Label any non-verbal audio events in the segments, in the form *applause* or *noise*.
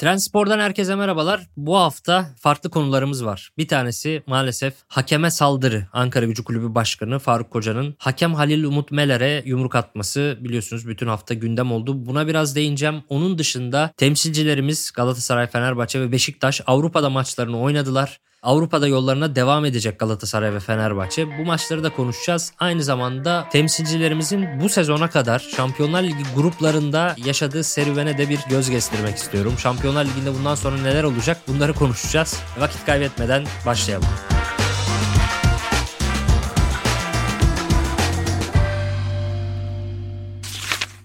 Transpor'dan herkese merhabalar. Bu hafta farklı konularımız var. Bir tanesi maalesef hakeme saldırı. Ankara Gücü Kulübü Başkanı Faruk Koca'nın hakem Halil Umut Meler'e yumruk atması biliyorsunuz bütün hafta gündem oldu. Buna biraz değineceğim. Onun dışında temsilcilerimiz Galatasaray, Fenerbahçe ve Beşiktaş Avrupa'da maçlarını oynadılar. Avrupa'da yollarına devam edecek Galatasaray ve Fenerbahçe. Bu maçları da konuşacağız. Aynı zamanda temsilcilerimizin bu sezona kadar Şampiyonlar Ligi gruplarında yaşadığı serüvene de bir göz gezdirmek istiyorum. Şampiyonlar Ligi'nde bundan sonra neler olacak bunları konuşacağız. Vakit kaybetmeden başlayalım.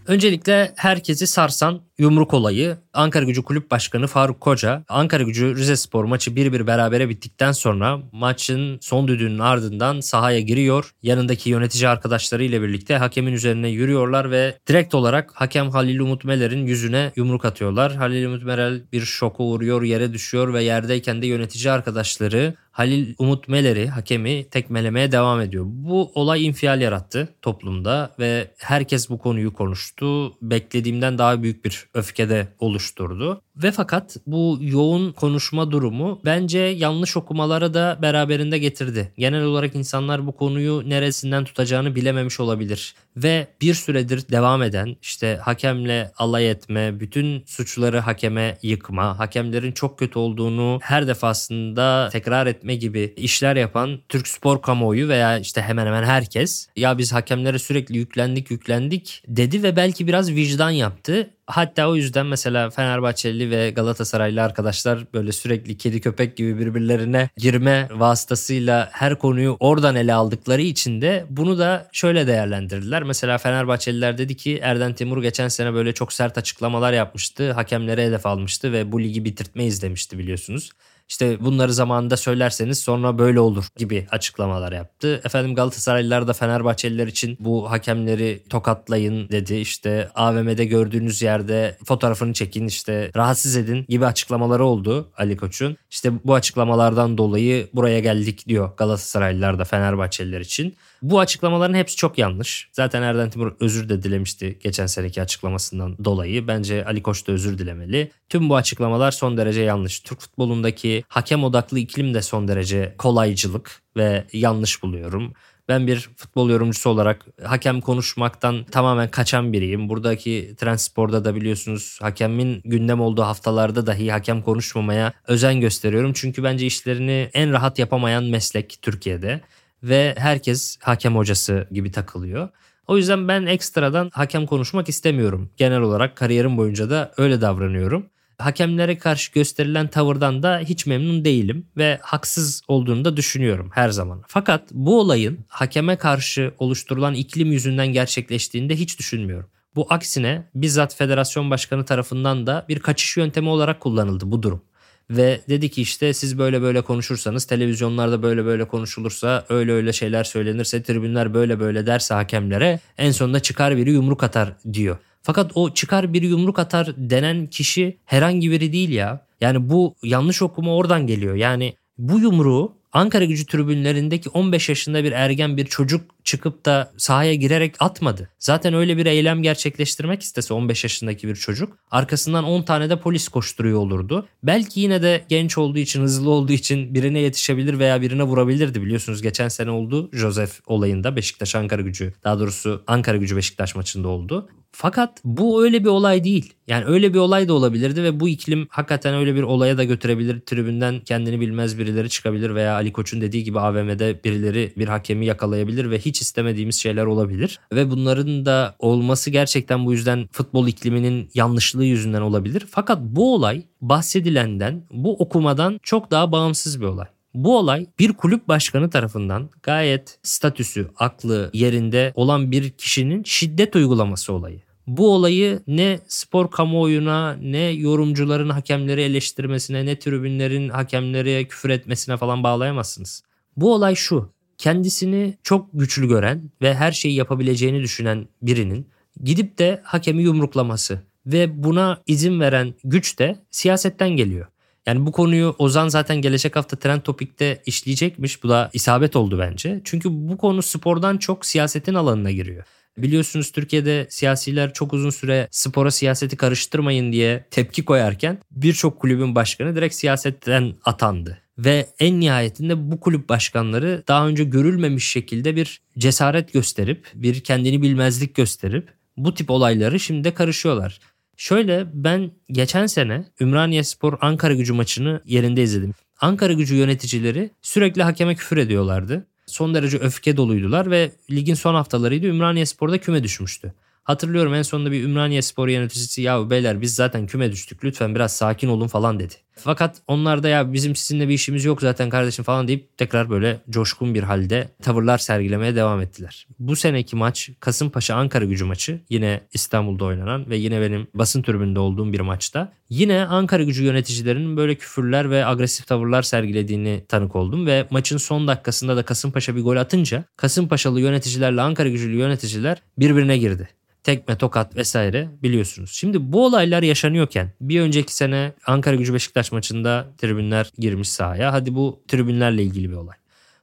Öncelikle herkesi sarsan yumruk olayı Ankara Gücü Kulüp Başkanı Faruk Koca Ankara Gücü Rize Spor maçı 1-1 berabere bittikten sonra maçın son düdüğünün ardından sahaya giriyor. Yanındaki yönetici arkadaşlarıyla birlikte hakemin üzerine yürüyorlar ve direkt olarak hakem Halil Umut Meler'in yüzüne yumruk atıyorlar. Halil Umut Meler bir şoku uğruyor, yere düşüyor ve yerdeyken de yönetici arkadaşları Halil Umut Meler'i hakemi tekmelemeye devam ediyor. Bu olay infial yarattı toplumda ve herkes bu konuyu konuştu. Beklediğimden daha büyük bir öfkede oluşturdu. Ve fakat bu yoğun konuşma durumu bence yanlış okumalara da beraberinde getirdi. Genel olarak insanlar bu konuyu neresinden tutacağını bilememiş olabilir. Ve bir süredir devam eden işte hakemle alay etme, bütün suçları hakeme yıkma, hakemlerin çok kötü olduğunu her defasında tekrar etme gibi işler yapan Türk spor kamuoyu veya işte hemen hemen herkes ya biz hakemlere sürekli yüklendik yüklendik dedi ve belki biraz vicdan yaptı. Hatta o yüzden mesela Fenerbahçeli ve Galatasaraylı arkadaşlar böyle sürekli kedi köpek gibi birbirlerine girme vasıtasıyla her konuyu oradan ele aldıkları için de bunu da şöyle değerlendirdiler. Mesela Fenerbahçeliler dedi ki Erden Timur geçen sene böyle çok sert açıklamalar yapmıştı. Hakemlere hedef almıştı ve bu ligi bitirtmeyiz demişti biliyorsunuz. İşte bunları zamanında söylerseniz sonra böyle olur gibi açıklamalar yaptı. Efendim Galatasaraylılar da Fenerbahçeliler için bu hakemleri tokatlayın dedi. İşte AVM'de gördüğünüz yerde fotoğrafını çekin işte rahatsız edin gibi açıklamaları oldu Ali Koç'un. İşte bu açıklamalardan dolayı buraya geldik diyor Galatasaraylılar da Fenerbahçeliler için. Bu açıklamaların hepsi çok yanlış. Zaten Erden Timur özür de dilemişti geçen seneki açıklamasından dolayı. Bence Ali Koç da özür dilemeli. Tüm bu açıklamalar son derece yanlış. Türk futbolundaki hakem odaklı iklim de son derece kolaycılık ve yanlış buluyorum. Ben bir futbol yorumcusu olarak hakem konuşmaktan tamamen kaçan biriyim. Buradaki Transpor'da da biliyorsunuz hakemin gündem olduğu haftalarda dahi hakem konuşmamaya özen gösteriyorum. Çünkü bence işlerini en rahat yapamayan meslek Türkiye'de ve herkes hakem hocası gibi takılıyor. O yüzden ben ekstradan hakem konuşmak istemiyorum. Genel olarak kariyerim boyunca da öyle davranıyorum. Hakemlere karşı gösterilen tavırdan da hiç memnun değilim ve haksız olduğunu da düşünüyorum her zaman. Fakat bu olayın hakeme karşı oluşturulan iklim yüzünden gerçekleştiğini de hiç düşünmüyorum. Bu aksine bizzat federasyon başkanı tarafından da bir kaçış yöntemi olarak kullanıldı bu durum ve dedi ki işte siz böyle böyle konuşursanız televizyonlarda böyle böyle konuşulursa öyle öyle şeyler söylenirse tribünler böyle böyle derse hakemlere en sonunda çıkar biri yumruk atar diyor. Fakat o çıkar biri yumruk atar denen kişi herhangi biri değil ya. Yani bu yanlış okuma oradan geliyor. Yani bu yumruğu Ankara gücü tribünlerindeki 15 yaşında bir ergen bir çocuk çıkıp da sahaya girerek atmadı. Zaten öyle bir eylem gerçekleştirmek istese 15 yaşındaki bir çocuk arkasından 10 tane de polis koşturuyor olurdu. Belki yine de genç olduğu için hızlı olduğu için birine yetişebilir veya birine vurabilirdi biliyorsunuz geçen sene oldu Joseph olayında Beşiktaş Ankara gücü daha doğrusu Ankara gücü Beşiktaş maçında oldu. Fakat bu öyle bir olay değil. Yani öyle bir olay da olabilirdi ve bu iklim hakikaten öyle bir olaya da götürebilir. Tribünden kendini bilmez birileri çıkabilir veya Ali Koç'un dediği gibi AVM'de birileri bir hakemi yakalayabilir ve hiç istemediğimiz şeyler olabilir. Ve bunların da olması gerçekten bu yüzden futbol ikliminin yanlışlığı yüzünden olabilir. Fakat bu olay bahsedilenden, bu okumadan çok daha bağımsız bir olay. Bu olay bir kulüp başkanı tarafından gayet statüsü, aklı yerinde olan bir kişinin şiddet uygulaması olayı. Bu olayı ne spor kamuoyuna ne yorumcuların hakemleri eleştirmesine ne tribünlerin hakemlere küfür etmesine falan bağlayamazsınız. Bu olay şu. Kendisini çok güçlü gören ve her şeyi yapabileceğini düşünen birinin gidip de hakemi yumruklaması ve buna izin veren güç de siyasetten geliyor. Yani bu konuyu Ozan zaten gelecek hafta Trend Topik'te işleyecekmiş. Bu da isabet oldu bence. Çünkü bu konu spordan çok siyasetin alanına giriyor. Biliyorsunuz Türkiye'de siyasiler çok uzun süre spora siyaseti karıştırmayın diye tepki koyarken birçok kulübün başkanı direkt siyasetten atandı. Ve en nihayetinde bu kulüp başkanları daha önce görülmemiş şekilde bir cesaret gösterip, bir kendini bilmezlik gösterip bu tip olayları şimdi de karışıyorlar. Şöyle ben geçen sene Ümraniye Spor Ankara gücü maçını yerinde izledim. Ankara gücü yöneticileri sürekli hakeme küfür ediyorlardı. Son derece öfke doluydular ve ligin son haftalarıydı Ümraniye Spor'da küme düşmüştü. Hatırlıyorum en sonunda bir Ümraniye Spor yöneticisi ya beyler biz zaten küme düştük lütfen biraz sakin olun falan dedi. Fakat onlar da ya bizim sizinle bir işimiz yok zaten kardeşim falan deyip tekrar böyle coşkun bir halde tavırlar sergilemeye devam ettiler. Bu seneki maç Kasımpaşa Ankara gücü maçı yine İstanbul'da oynanan ve yine benim basın tribünde olduğum bir maçta. Yine Ankara gücü yöneticilerinin böyle küfürler ve agresif tavırlar sergilediğini tanık oldum ve maçın son dakikasında da Kasımpaşa bir gol atınca Kasımpaşalı yöneticilerle Ankara gücülü yöneticiler birbirine girdi tekme, tokat vesaire biliyorsunuz. Şimdi bu olaylar yaşanıyorken bir önceki sene Ankara Gücü Beşiktaş maçında tribünler girmiş sahaya. Hadi bu tribünlerle ilgili bir olay.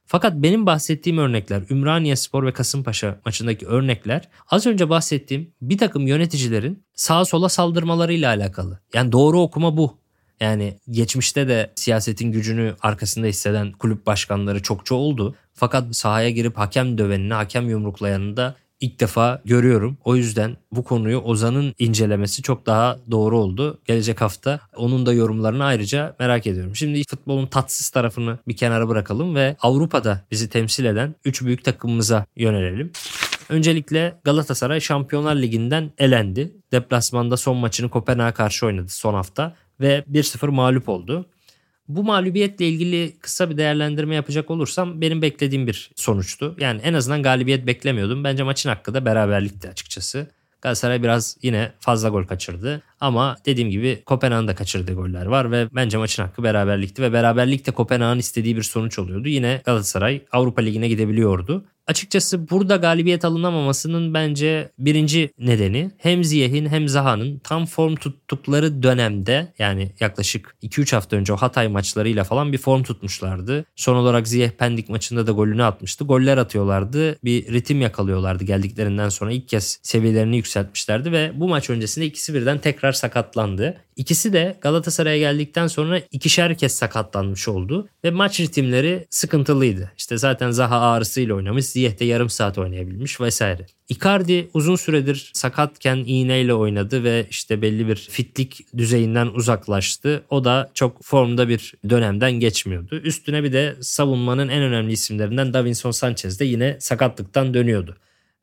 Fakat benim bahsettiğim örnekler Ümraniye Spor ve Kasımpaşa maçındaki örnekler az önce bahsettiğim bir takım yöneticilerin sağa sola saldırmalarıyla alakalı. Yani doğru okuma bu. Yani geçmişte de siyasetin gücünü arkasında hisseden kulüp başkanları çokça oldu. Fakat sahaya girip hakem dövenini, hakem yumruklayanını da ilk defa görüyorum. O yüzden bu konuyu Ozan'ın incelemesi çok daha doğru oldu. Gelecek hafta onun da yorumlarını ayrıca merak ediyorum. Şimdi futbolun tatsız tarafını bir kenara bırakalım ve Avrupa'da bizi temsil eden 3 büyük takımımıza yönelelim. Öncelikle Galatasaray Şampiyonlar Ligi'nden elendi. Deplasmanda son maçını Kopenhag'a karşı oynadı son hafta ve 1-0 mağlup oldu. Bu mağlubiyetle ilgili kısa bir değerlendirme yapacak olursam benim beklediğim bir sonuçtu. Yani en azından galibiyet beklemiyordum. Bence maçın hakkı da beraberlikti açıkçası. Galatasaray biraz yine fazla gol kaçırdı. Ama dediğim gibi Kopenhag'ın da kaçırdığı goller var ve bence maçın hakkı beraberlikti ve beraberlikte Kopenhag'ın istediği bir sonuç oluyordu. Yine Galatasaray Avrupa Ligi'ne gidebiliyordu. Açıkçası burada galibiyet alınamamasının bence birinci nedeni hem Ziyeh'in hem Zaha'nın tam form tuttukları dönemde yani yaklaşık 2-3 hafta önce o Hatay maçlarıyla falan bir form tutmuşlardı. Son olarak Ziyeh Pendik maçında da golünü atmıştı. Goller atıyorlardı. Bir ritim yakalıyorlardı geldiklerinden sonra ilk kez seviyelerini yükseltmişlerdi ve bu maç öncesinde ikisi birden tekrar sakatlandı. İkisi de Galatasaray'a geldikten sonra ikişer kez sakatlanmış oldu ve maç ritimleri sıkıntılıydı. İşte zaten Zaha ağrısıyla oynamış, Ziyeh de yarım saat oynayabilmiş vesaire. Icardi uzun süredir sakatken iğneyle oynadı ve işte belli bir fitlik düzeyinden uzaklaştı. O da çok formda bir dönemden geçmiyordu. Üstüne bir de savunmanın en önemli isimlerinden Davinson Sanchez de yine sakatlıktan dönüyordu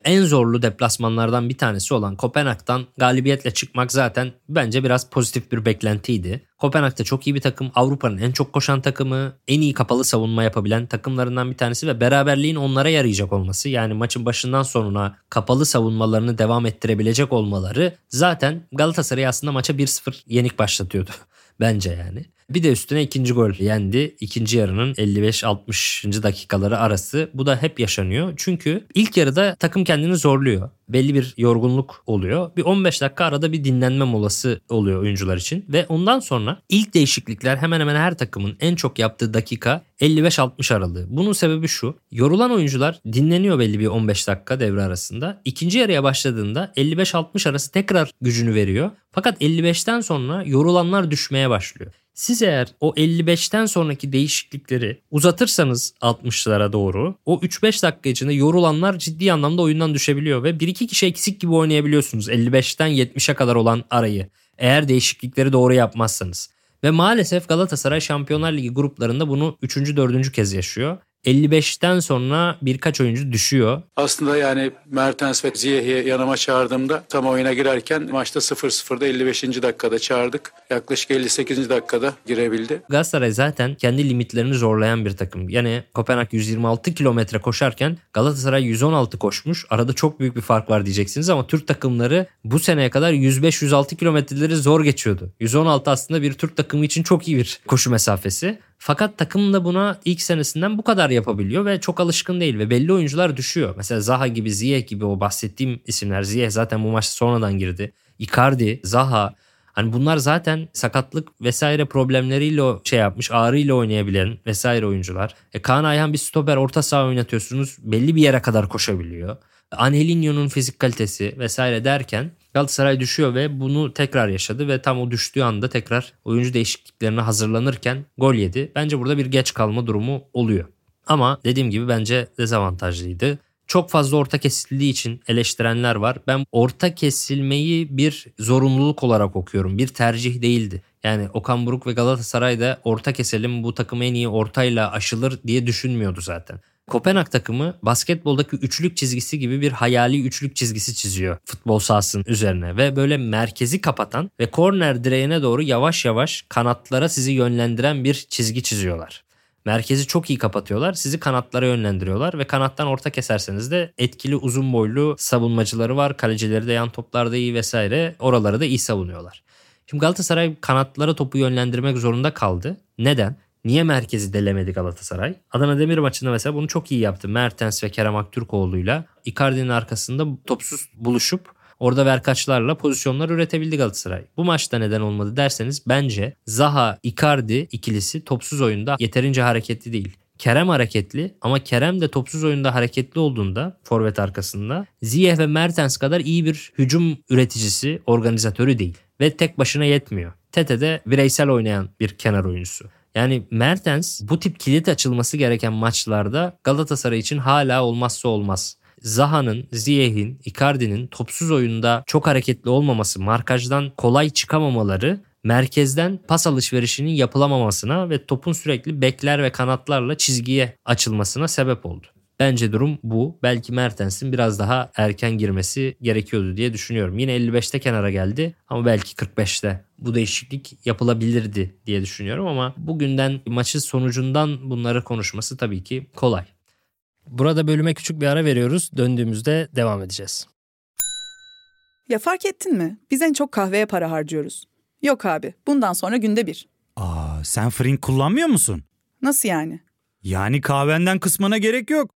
en zorlu deplasmanlardan bir tanesi olan Kopenhag'dan galibiyetle çıkmak zaten bence biraz pozitif bir beklentiydi. Kopenhag da çok iyi bir takım. Avrupa'nın en çok koşan takımı, en iyi kapalı savunma yapabilen takımlarından bir tanesi ve beraberliğin onlara yarayacak olması yani maçın başından sonuna kapalı savunmalarını devam ettirebilecek olmaları zaten Galatasaray'ı aslında maça 1-0 yenik başlatıyordu *laughs* bence yani. Bir de üstüne ikinci gol yendi. İkinci yarının 55-60. dakikaları arası. Bu da hep yaşanıyor. Çünkü ilk yarıda takım kendini zorluyor. Belli bir yorgunluk oluyor. Bir 15 dakika arada bir dinlenme molası oluyor oyuncular için. Ve ondan sonra ilk değişiklikler hemen hemen her takımın en çok yaptığı dakika 55-60 aralığı. Bunun sebebi şu. Yorulan oyuncular dinleniyor belli bir 15 dakika devre arasında. İkinci yarıya başladığında 55-60 arası tekrar gücünü veriyor. Fakat 55'ten sonra yorulanlar düşmeye başlıyor. Siz eğer o 55'ten sonraki değişiklikleri uzatırsanız 60'lara doğru o 3-5 dakika içinde yorulanlar ciddi anlamda oyundan düşebiliyor ve 1-2 kişi eksik gibi oynayabiliyorsunuz 55'ten 70'e kadar olan arayı eğer değişiklikleri doğru yapmazsanız. Ve maalesef Galatasaray Şampiyonlar Ligi gruplarında bunu 3. 4. kez yaşıyor. 55'ten sonra birkaç oyuncu düşüyor. Aslında yani Mertens ve Ziyeh'i yanıma çağırdığımda tam oyuna girerken maçta 0-0'da 55. dakikada çağırdık. Yaklaşık 58. dakikada girebildi. Galatasaray zaten kendi limitlerini zorlayan bir takım. Yani Kopenhag 126 kilometre koşarken Galatasaray 116 koşmuş. Arada çok büyük bir fark var diyeceksiniz ama Türk takımları bu seneye kadar 105-106 kilometreleri zor geçiyordu. 116 aslında bir Türk takımı için çok iyi bir koşu mesafesi. Fakat takım da buna ilk senesinden bu kadar yapabiliyor ve çok alışkın değil ve belli oyuncular düşüyor. Mesela Zaha gibi, Ziyech gibi o bahsettiğim isimler. Ziyech zaten bu maçta sonradan girdi. Icardi, Zaha Hani bunlar zaten sakatlık vesaire problemleriyle şey yapmış, ağrıyla oynayabilen vesaire oyuncular. E Kaan Ayhan bir stoper orta saha oynatıyorsunuz. Belli bir yere kadar koşabiliyor. Angelinho'nun fizik kalitesi vesaire derken Galatasaray düşüyor ve bunu tekrar yaşadı ve tam o düştüğü anda tekrar oyuncu değişikliklerine hazırlanırken gol yedi. Bence burada bir geç kalma durumu oluyor. Ama dediğim gibi bence dezavantajlıydı. Çok fazla orta kesildiği için eleştirenler var. Ben orta kesilmeyi bir zorunluluk olarak okuyorum. Bir tercih değildi. Yani Okan Buruk ve Galatasaray da orta keselim bu takım en iyi ortayla aşılır diye düşünmüyordu zaten. Kopenhag takımı basketboldaki üçlük çizgisi gibi bir hayali üçlük çizgisi çiziyor futbol sahasının üzerine ve böyle merkezi kapatan ve korner direğine doğru yavaş yavaş kanatlara sizi yönlendiren bir çizgi çiziyorlar. Merkezi çok iyi kapatıyorlar. Sizi kanatlara yönlendiriyorlar ve kanattan orta keserseniz de etkili uzun boylu savunmacıları var. Kalecileri de yan toplarda iyi vesaire. Oraları da iyi savunuyorlar. Şimdi Galatasaray kanatlara topu yönlendirmek zorunda kaldı. Neden? Niye merkezi delemedi Galatasaray? Adana Demir maçında mesela bunu çok iyi yaptı. Mertens ve Kerem Aktürkoğlu'yla Icardi'nin arkasında topsuz buluşup orada verkaçlarla pozisyonlar üretebildi Galatasaray. Bu maçta neden olmadı derseniz bence Zaha Icardi ikilisi topsuz oyunda yeterince hareketli değil. Kerem hareketli ama Kerem de topsuz oyunda hareketli olduğunda forvet arkasında Ziyeh ve Mertens kadar iyi bir hücum üreticisi, organizatörü değil. Ve tek başına yetmiyor. Tete de bireysel oynayan bir kenar oyuncusu. Yani Mertens bu tip kilit açılması gereken maçlarda Galatasaray için hala olmazsa olmaz. Zaha'nın, Ziyeh'in, Icardi'nin topsuz oyunda çok hareketli olmaması, markajdan kolay çıkamamaları merkezden pas alışverişinin yapılamamasına ve topun sürekli bekler ve kanatlarla çizgiye açılmasına sebep oldu. Bence durum bu. Belki Mertens'in biraz daha erken girmesi gerekiyordu diye düşünüyorum. Yine 55'te kenara geldi ama belki 45'te bu değişiklik yapılabilirdi diye düşünüyorum ama bugünden maçı sonucundan bunları konuşması tabii ki kolay. Burada bölüme küçük bir ara veriyoruz. Döndüğümüzde devam edeceğiz. Ya fark ettin mi? Biz en çok kahveye para harcıyoruz. Yok abi, bundan sonra günde bir. Aa, sen Frink kullanmıyor musun? Nasıl yani? Yani kahvenden kısmına gerek yok.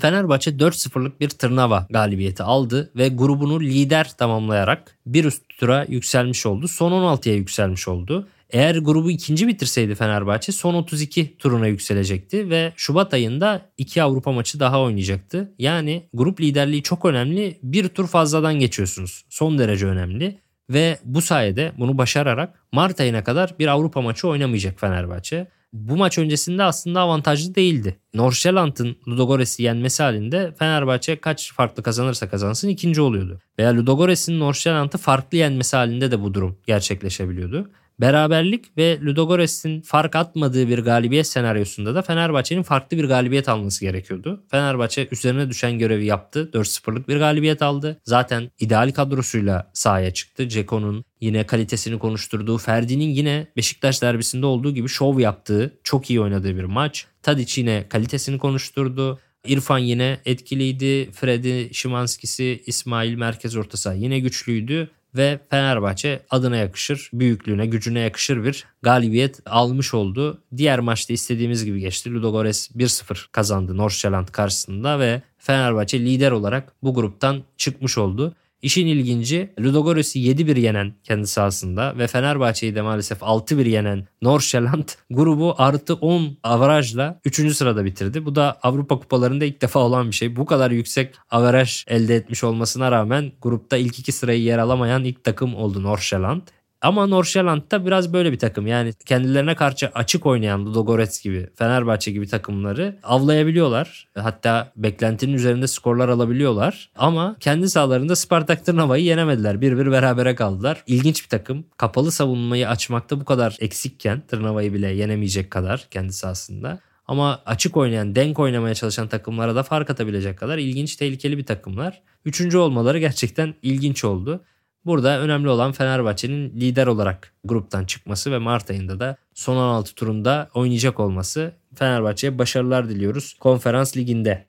Fenerbahçe 4-0'lık bir tırnava galibiyeti aldı ve grubunu lider tamamlayarak bir üst tura yükselmiş oldu. Son 16'ya yükselmiş oldu. Eğer grubu ikinci bitirseydi Fenerbahçe son 32 turuna yükselecekti ve Şubat ayında iki Avrupa maçı daha oynayacaktı. Yani grup liderliği çok önemli. Bir tur fazladan geçiyorsunuz. Son derece önemli. Ve bu sayede bunu başararak Mart ayına kadar bir Avrupa maçı oynamayacak Fenerbahçe. Bu maç öncesinde aslında avantajlı değildi. Norşelant'ın Ludogores'i yenmesi halinde Fenerbahçe kaç farklı kazanırsa kazansın ikinci oluyordu. Veya Ludogorets'in Norşelant'ı farklı yenmesi halinde de bu durum gerçekleşebiliyordu. Beraberlik ve Ludogorets'in fark atmadığı bir galibiyet senaryosunda da Fenerbahçe'nin farklı bir galibiyet alması gerekiyordu. Fenerbahçe üzerine düşen görevi yaptı. 4-0'lık bir galibiyet aldı. Zaten ideal kadrosuyla sahaya çıktı. Ceko'nun yine kalitesini konuşturduğu, Ferdi'nin yine Beşiktaş derbisinde olduğu gibi şov yaptığı, çok iyi oynadığı bir maç. Tadic yine kalitesini konuşturdu. İrfan yine etkiliydi. Freddy, Şimanski'si, İsmail merkez ortası yine güçlüydü. Ve Fenerbahçe adına yakışır, büyüklüğüne, gücüne yakışır bir galibiyet almış oldu. Diğer maçta istediğimiz gibi geçti. Ludogorets 1-0 kazandı Nordsjælland karşısında ve Fenerbahçe lider olarak bu gruptan çıkmış oldu. İşin ilginci Ludogorets'i 7-1 yenen kendi sahasında ve Fenerbahçe'yi de maalesef 6-1 yenen Nordsjælland *laughs* grubu artı 10 avarajla 3. sırada bitirdi. Bu da Avrupa kupalarında ilk defa olan bir şey. Bu kadar yüksek avaraj elde etmiş olmasına rağmen grupta ilk iki sırayı yer alamayan ilk takım oldu Nordsjælland. Ama Nordsjælland da biraz böyle bir takım. Yani kendilerine karşı açık oynayan Ludogorets gibi, Fenerbahçe gibi takımları avlayabiliyorlar. Hatta beklentinin üzerinde skorlar alabiliyorlar. Ama kendi sahalarında Spartak Tırnava'yı yenemediler. 1-1 berabere kaldılar. İlginç bir takım. Kapalı savunmayı açmakta bu kadar eksikken Tırnava'yı bile yenemeyecek kadar kendi sahasında. Ama açık oynayan, denk oynamaya çalışan takımlara da fark atabilecek kadar ilginç, tehlikeli bir takımlar. Üçüncü olmaları gerçekten ilginç oldu. Burada önemli olan Fenerbahçe'nin lider olarak gruptan çıkması ve Mart ayında da son 16 turunda oynayacak olması. Fenerbahçe'ye başarılar diliyoruz konferans liginde.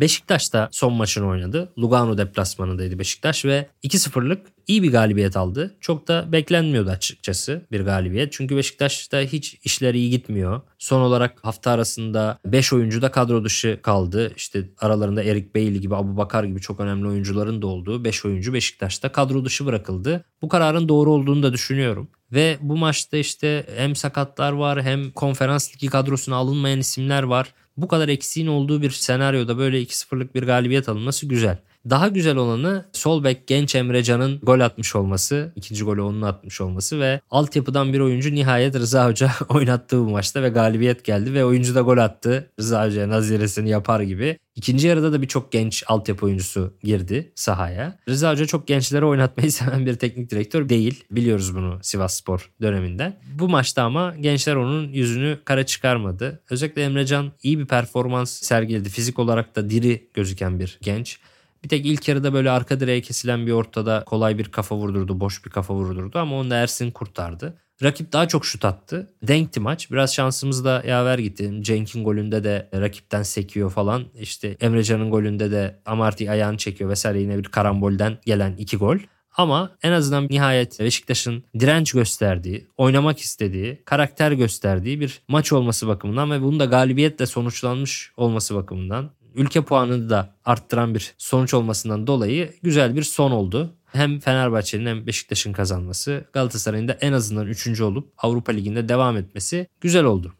Beşiktaş da son maçını oynadı. Lugano deplasmanındaydı Beşiktaş ve 2-0'lık iyi bir galibiyet aldı. Çok da beklenmiyordu açıkçası bir galibiyet. Çünkü Beşiktaş'ta hiç işler iyi gitmiyor. Son olarak hafta arasında 5 oyuncu da kadro dışı kaldı. İşte aralarında Erik Bailey gibi, Abu Bakar gibi çok önemli oyuncuların da olduğu 5 oyuncu Beşiktaş'ta kadro dışı bırakıldı. Bu kararın doğru olduğunu da düşünüyorum. Ve bu maçta işte hem sakatlar var hem konferans ligi kadrosuna alınmayan isimler var. Bu kadar eksiğin olduğu bir senaryoda böyle 2-0'lık bir galibiyet alınması güzel. Daha güzel olanı sol bek genç Emrecan'ın gol atmış olması, ikinci golü onun atmış olması ve altyapıdan bir oyuncu nihayet Rıza Hoca *laughs* oynattığı bu maçta ve galibiyet geldi ve oyuncu da gol attı. Rıza Hoca naziresini yapar gibi. İkinci yarıda da birçok genç altyapı oyuncusu girdi sahaya. Rıza Hoca çok gençleri oynatmayı *laughs* seven bir teknik direktör değil. Biliyoruz bunu Sivas Spor döneminden. Bu maçta ama gençler onun yüzünü kara çıkarmadı. Özellikle Emrecan iyi bir performans sergiledi. Fizik olarak da diri gözüken bir genç. Bir tek ilk yarıda böyle arka direğe kesilen bir ortada kolay bir kafa vurdurdu, boş bir kafa vurdurdu ama onu Ersin kurtardı. Rakip daha çok şut attı. Denkti maç. Biraz şansımız da yaver gitti. Cenk'in golünde de rakipten sekiyor falan. İşte Emrecan'ın golünde de Amarty ayağını çekiyor vesaire yine bir karambolden gelen iki gol. Ama en azından nihayet Beşiktaş'ın direnç gösterdiği, oynamak istediği, karakter gösterdiği bir maç olması bakımından ve bunun da galibiyetle sonuçlanmış olması bakımından ülke puanını da arttıran bir sonuç olmasından dolayı güzel bir son oldu. Hem Fenerbahçe'nin hem Beşiktaş'ın kazanması Galatasaray'ın da en azından 3. olup Avrupa Ligi'nde devam etmesi güzel oldu.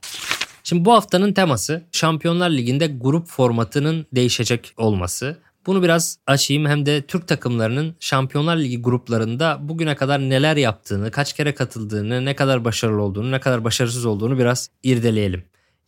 Şimdi bu haftanın teması Şampiyonlar Ligi'nde grup formatının değişecek olması. Bunu biraz açayım hem de Türk takımlarının Şampiyonlar Ligi gruplarında bugüne kadar neler yaptığını, kaç kere katıldığını, ne kadar başarılı olduğunu, ne kadar başarısız olduğunu biraz irdeleyelim.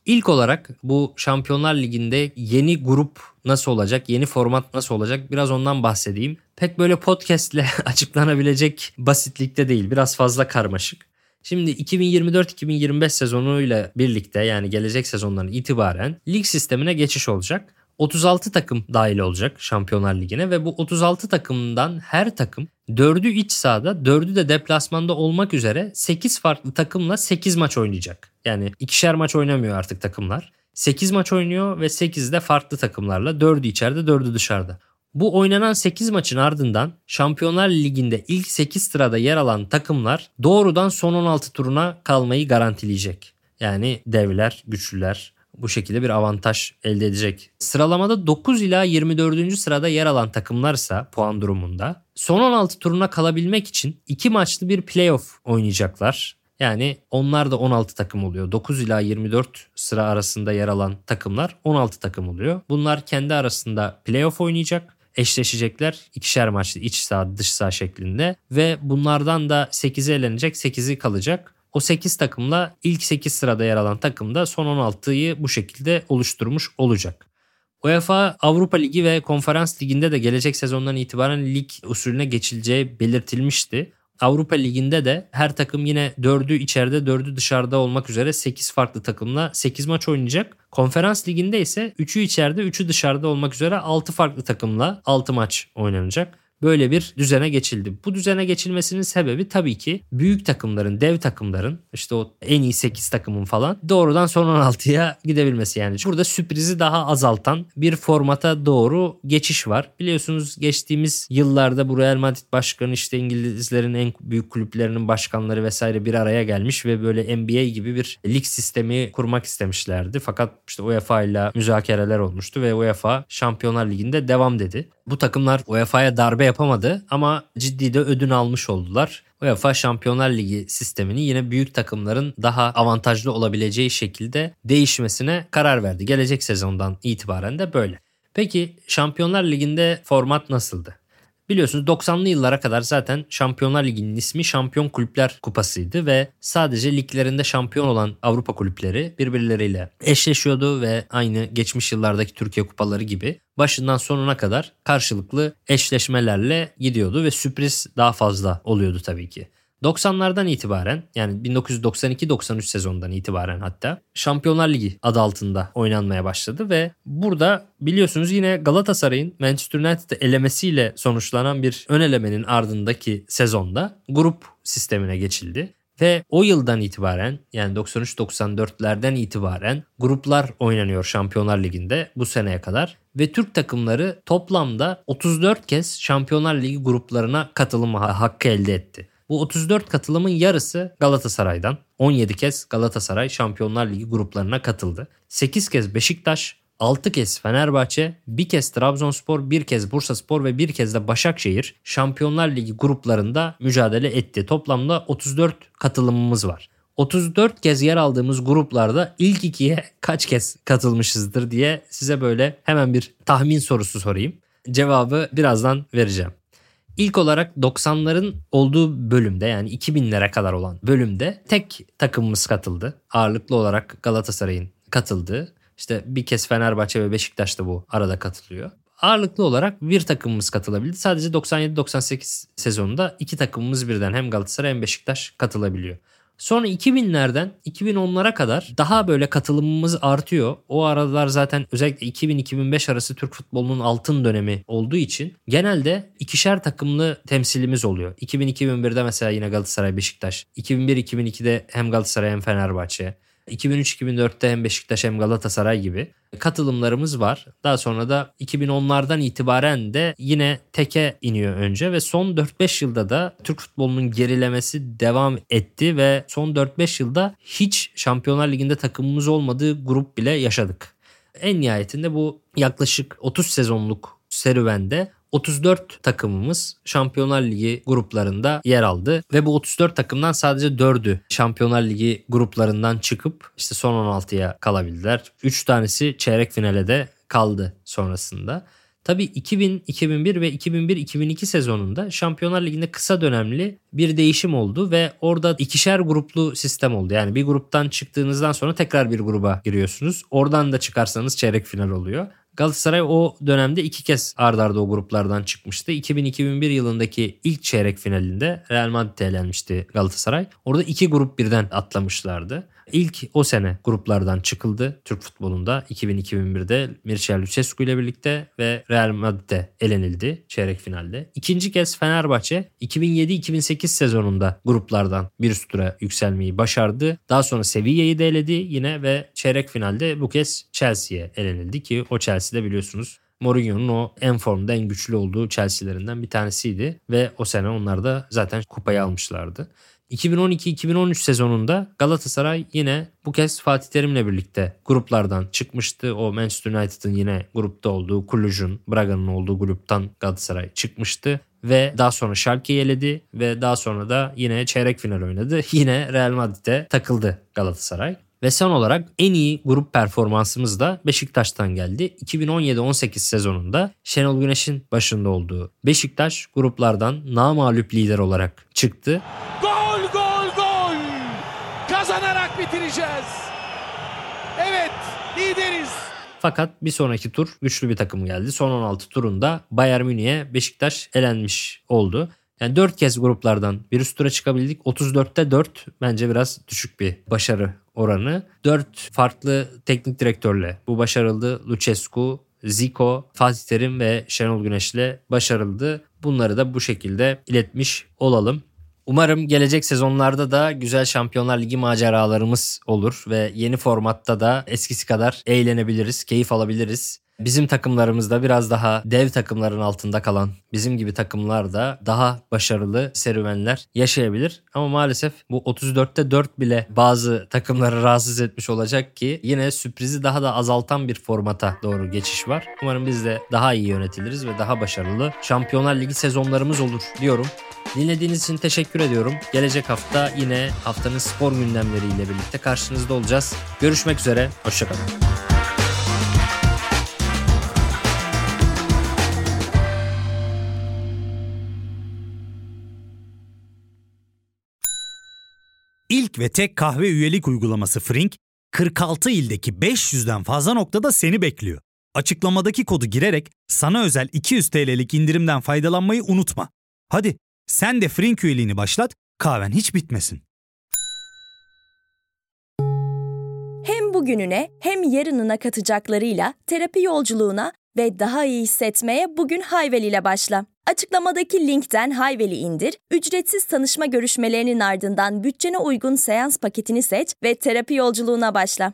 İlk olarak bu Şampiyonlar Ligi'nde yeni grup nasıl olacak, yeni format nasıl olacak biraz ondan bahsedeyim. Pek böyle podcastle *laughs* açıklanabilecek basitlikte değil, biraz fazla karmaşık. Şimdi 2024-2025 sezonuyla birlikte yani gelecek sezonların itibaren lig sistemine geçiş olacak. 36 takım dahil olacak Şampiyonlar Ligi'ne ve bu 36 takımdan her takım 4'ü iç sahada 4'ü de deplasmanda olmak üzere 8 farklı takımla 8 maç oynayacak. Yani ikişer maç oynamıyor artık takımlar. 8 maç oynuyor ve 8 de farklı takımlarla 4'ü içeride 4'ü dışarıda. Bu oynanan 8 maçın ardından Şampiyonlar Ligi'nde ilk 8 sırada yer alan takımlar doğrudan son 16 turuna kalmayı garantileyecek. Yani devler, güçlüler, bu şekilde bir avantaj elde edecek. Sıralamada 9 ila 24. sırada yer alan takımlarsa puan durumunda son 16 turuna kalabilmek için 2 maçlı bir playoff oynayacaklar. Yani onlar da 16 takım oluyor. 9 ila 24 sıra arasında yer alan takımlar 16 takım oluyor. Bunlar kendi arasında playoff oynayacak eşleşecekler. ikişer maçlı iç saha dış saha şeklinde ve bunlardan da 8'i elenecek 8'i kalacak. O 8 takımla ilk 8 sırada yer alan takım da son 16'yı bu şekilde oluşturmuş olacak. UEFA Avrupa Ligi ve Konferans Ligi'nde de gelecek sezondan itibaren lig usulüne geçileceği belirtilmişti. Avrupa Ligi'nde de her takım yine 4'ü içeride 4'ü dışarıda olmak üzere 8 farklı takımla 8 maç oynayacak. Konferans Ligi'nde ise 3'ü içeride 3'ü dışarıda olmak üzere 6 farklı takımla 6 maç oynanacak. Böyle bir düzene geçildi. Bu düzene geçilmesinin sebebi tabii ki büyük takımların, dev takımların işte o en iyi 8 takımın falan doğrudan son 16'ya gidebilmesi yani. Burada sürprizi daha azaltan bir formata doğru geçiş var. Biliyorsunuz geçtiğimiz yıllarda bu Real Madrid başkanı işte İngilizlerin en büyük kulüplerinin başkanları vesaire bir araya gelmiş ve böyle NBA gibi bir lig sistemi kurmak istemişlerdi. Fakat işte UEFA ile müzakereler olmuştu ve UEFA Şampiyonlar Ligi'nde devam dedi. Bu takımlar UEFA'ya darbe yapamadı ama ciddi de ödün almış oldular. UEFA Şampiyonlar Ligi sistemini yine büyük takımların daha avantajlı olabileceği şekilde değişmesine karar verdi. Gelecek sezondan itibaren de böyle. Peki Şampiyonlar Ligi'nde format nasıldı? Biliyorsunuz 90'lı yıllara kadar zaten Şampiyonlar Ligi'nin ismi Şampiyon Kulüpler Kupası'ydı ve sadece liglerinde şampiyon olan Avrupa kulüpleri birbirleriyle eşleşiyordu ve aynı geçmiş yıllardaki Türkiye kupaları gibi başından sonuna kadar karşılıklı eşleşmelerle gidiyordu ve sürpriz daha fazla oluyordu tabii ki. 90'lardan itibaren yani 1992-93 sezonundan itibaren hatta Şampiyonlar Ligi adı altında oynanmaya başladı ve burada biliyorsunuz yine Galatasaray'ın Manchester United'ı elemesiyle sonuçlanan bir ön elemenin ardındaki sezonda grup sistemine geçildi. Ve o yıldan itibaren yani 93-94'lerden itibaren gruplar oynanıyor Şampiyonlar Ligi'nde bu seneye kadar. Ve Türk takımları toplamda 34 kez Şampiyonlar Ligi gruplarına katılım hakkı elde etti. Bu 34 katılımın yarısı Galatasaray'dan. 17 kez Galatasaray Şampiyonlar Ligi gruplarına katıldı. 8 kez Beşiktaş, 6 kez Fenerbahçe, bir kez Trabzonspor, bir kez Bursaspor ve bir kez de Başakşehir Şampiyonlar Ligi gruplarında mücadele etti. Toplamda 34 katılımımız var. 34 kez yer aldığımız gruplarda ilk ikiye kaç kez katılmışızdır diye size böyle hemen bir tahmin sorusu sorayım. Cevabı birazdan vereceğim. İlk olarak 90'ların olduğu bölümde yani 2000'lere kadar olan bölümde tek takımımız katıldı. Ağırlıklı olarak Galatasaray'ın katıldığı. İşte bir kez Fenerbahçe ve Beşiktaş da bu arada katılıyor. Ağırlıklı olarak bir takımımız katılabildi. Sadece 97-98 sezonunda iki takımımız birden hem Galatasaray hem Beşiktaş katılabiliyor. Sonra 2000'lerden 2010'lara kadar daha böyle katılımımız artıyor. O aralar zaten özellikle 2000-2005 arası Türk futbolunun altın dönemi olduğu için genelde ikişer takımlı temsilimiz oluyor. 2000-2001'de mesela yine Galatasaray Beşiktaş. 2001-2002'de hem Galatasaray hem Fenerbahçe. 2003-2004'te hem Beşiktaş hem Galatasaray gibi katılımlarımız var. Daha sonra da 2010'lardan itibaren de yine teke iniyor önce ve son 4-5 yılda da Türk futbolunun gerilemesi devam etti ve son 4-5 yılda hiç Şampiyonlar Ligi'nde takımımız olmadığı grup bile yaşadık. En nihayetinde bu yaklaşık 30 sezonluk serüvende 34 takımımız Şampiyonlar Ligi gruplarında yer aldı ve bu 34 takımdan sadece 4'ü Şampiyonlar Ligi gruplarından çıkıp işte son 16'ya kalabildiler. 3 tanesi çeyrek finale de kaldı sonrasında. Tabii 2000, 2001 ve 2001-2002 sezonunda Şampiyonlar Ligi'nde kısa dönemli bir değişim oldu ve orada ikişer gruplu sistem oldu. Yani bir gruptan çıktığınızdan sonra tekrar bir gruba giriyorsunuz. Oradan da çıkarsanız çeyrek final oluyor. Galatasaray o dönemde iki kez ard arda o gruplardan çıkmıştı. 2000-2001 yılındaki ilk çeyrek finalinde Real Madrid'e elenmişti Galatasaray. Orada iki grup birden atlamışlardı. İlk o sene gruplardan çıkıldı Türk futbolunda 2000-2001'de Mircea Lucescu ile birlikte ve Real Madrid'de elenildi çeyrek finalde. İkinci kez Fenerbahçe 2007-2008 sezonunda gruplardan bir üst tura yükselmeyi başardı. Daha sonra Sevilla'yı da eledi yine ve çeyrek finalde bu kez Chelsea'ye elenildi ki o Chelsea'de biliyorsunuz Mourinho'nun o en formda en güçlü olduğu Chelsea'lerinden bir tanesiydi ve o sene onlar da zaten kupayı almışlardı. 2012-2013 sezonunda Galatasaray yine bu kez Fatih Terim'le birlikte gruplardan çıkmıştı. O Manchester United'ın yine grupta olduğu Kuluj'un, Braga'nın olduğu gruptan Galatasaray çıkmıştı. Ve daha sonra Schalke'yi eledi ve daha sonra da yine çeyrek final oynadı. *laughs* Yine Real Madrid'e takıldı Galatasaray. Ve son olarak en iyi grup performansımız da Beşiktaş'tan geldi. 2017-18 sezonunda Şenol Güneş'in başında olduğu Beşiktaş gruplardan namalup lider olarak çıktı. Gol Fakat bir sonraki tur güçlü bir takım geldi. Son 16 turunda Bayern Münih'e Beşiktaş elenmiş oldu. Yani 4 kez gruplardan bir üst tura çıkabildik. 34'te 4 bence biraz düşük bir başarı oranı. 4 farklı teknik direktörle bu başarıldı. Lucescu, Zico, Fatih Terim ve Şenol Güneş'le başarıldı. Bunları da bu şekilde iletmiş olalım. Umarım gelecek sezonlarda da güzel Şampiyonlar Ligi maceralarımız olur ve yeni formatta da eskisi kadar eğlenebiliriz, keyif alabiliriz. Bizim takımlarımızda biraz daha dev takımların altında kalan bizim gibi takımlar da daha başarılı serüvenler yaşayabilir. Ama maalesef bu 34'te 4 bile bazı takımları rahatsız etmiş olacak ki yine sürprizi daha da azaltan bir formata doğru geçiş var. Umarım biz de daha iyi yönetiliriz ve daha başarılı Şampiyonlar Ligi sezonlarımız olur diyorum. Dinlediğiniz için teşekkür ediyorum. Gelecek hafta yine haftanın spor gündemleriyle birlikte karşınızda olacağız. Görüşmek üzere, hoşçakalın. İlk ve tek kahve üyelik uygulaması Frink, 46 ildeki 500'den fazla noktada seni bekliyor. Açıklamadaki kodu girerek sana özel 200 TL'lik indirimden faydalanmayı unutma. Hadi sen de Frink üyeliğini başlat, kahven hiç bitmesin. Hem bugününe hem yarınına katacaklarıyla terapi yolculuğuna ve daha iyi hissetmeye bugün Hayvel ile başla. Açıklamadaki linkten Hayvel'i indir, ücretsiz tanışma görüşmelerinin ardından bütçene uygun seans paketini seç ve terapi yolculuğuna başla.